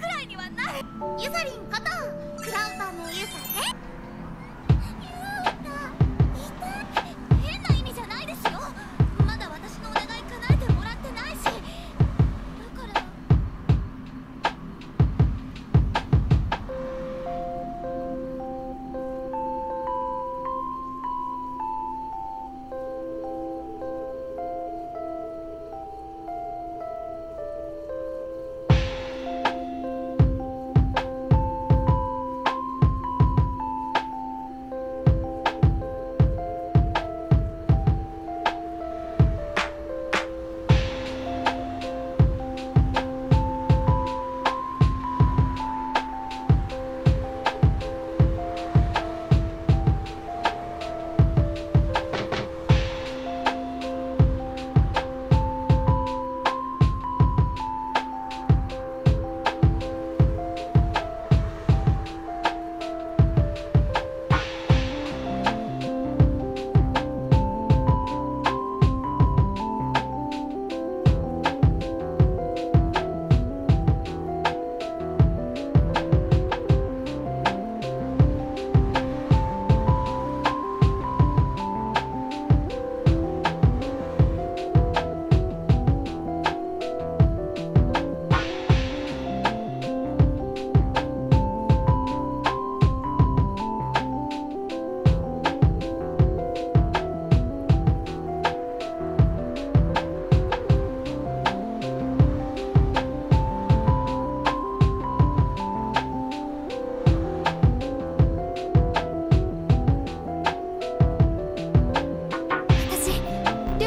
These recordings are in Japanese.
くらいにはなる。ゆさりんことクラウパーのゆさです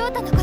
亮太のこと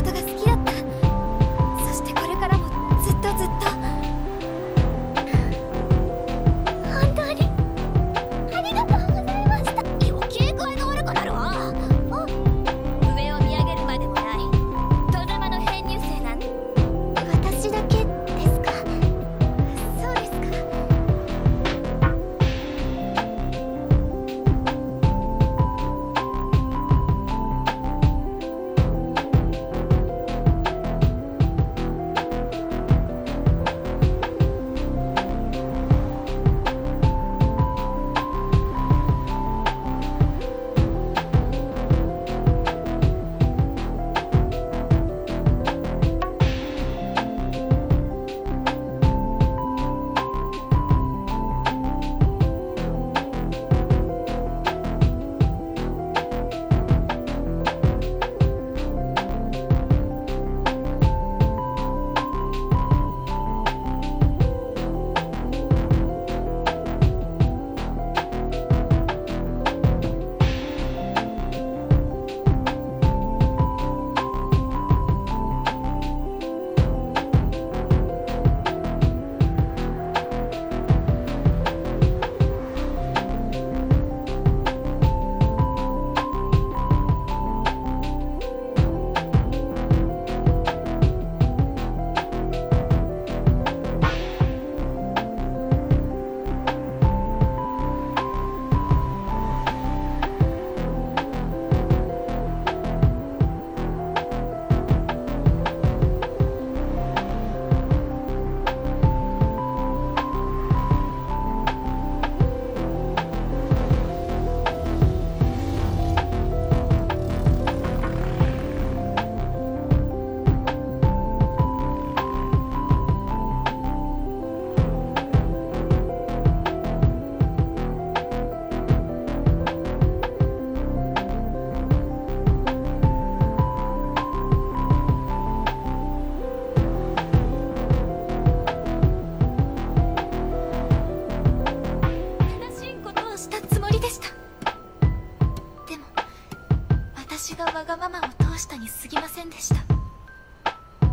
たに過ぎませんでした。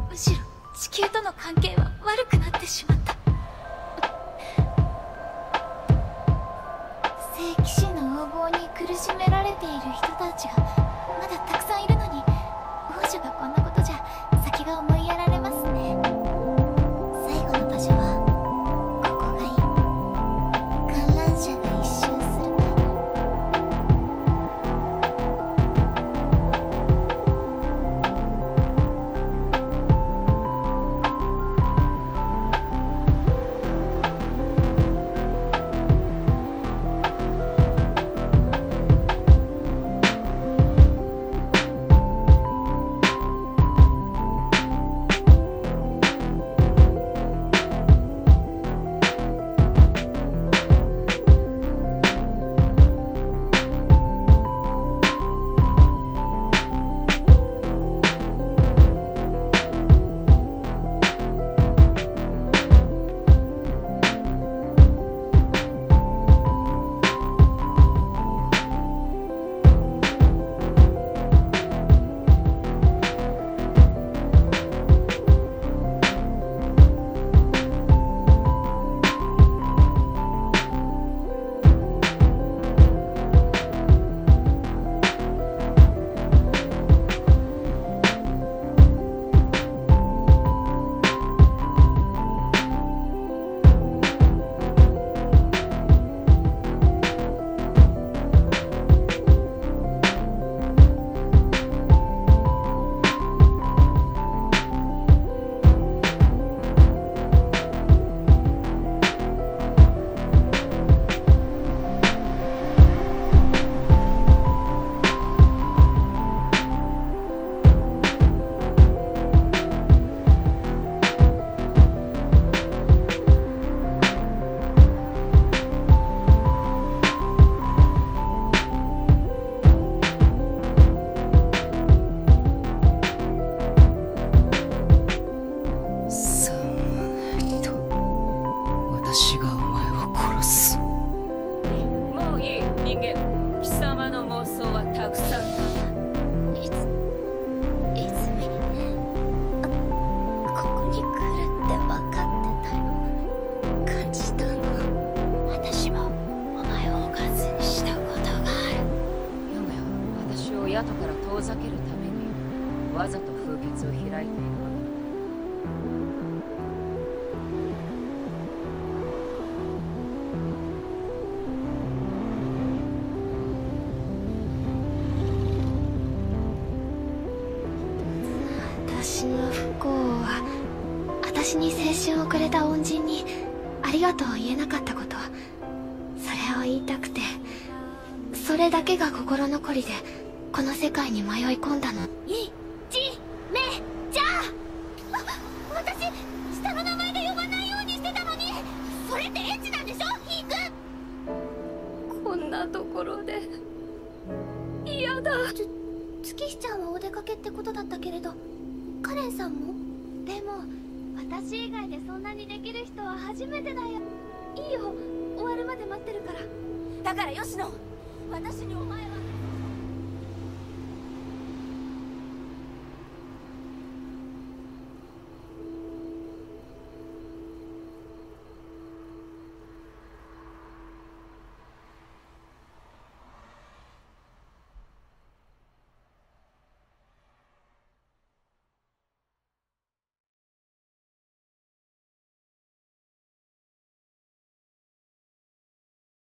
むしろ地球との関係は悪くなってしまった。聖騎士の横暴に苦しめられている人たちがまだたくさんいるのに王女がこんなことを開いているわ私の不幸は私に青春をくれた恩人にありがとうを言えなかったこと。それを言いたくてそれだけが心残りでこの世界に迷い込んだの。いちところで。嫌だ。月日ちゃんはお出かけってことだったけれどカレンさんも？でも私以外でそんなにできる人は初めてだよ。いいよ。終わるまで待ってるから。だから吉野私にお前は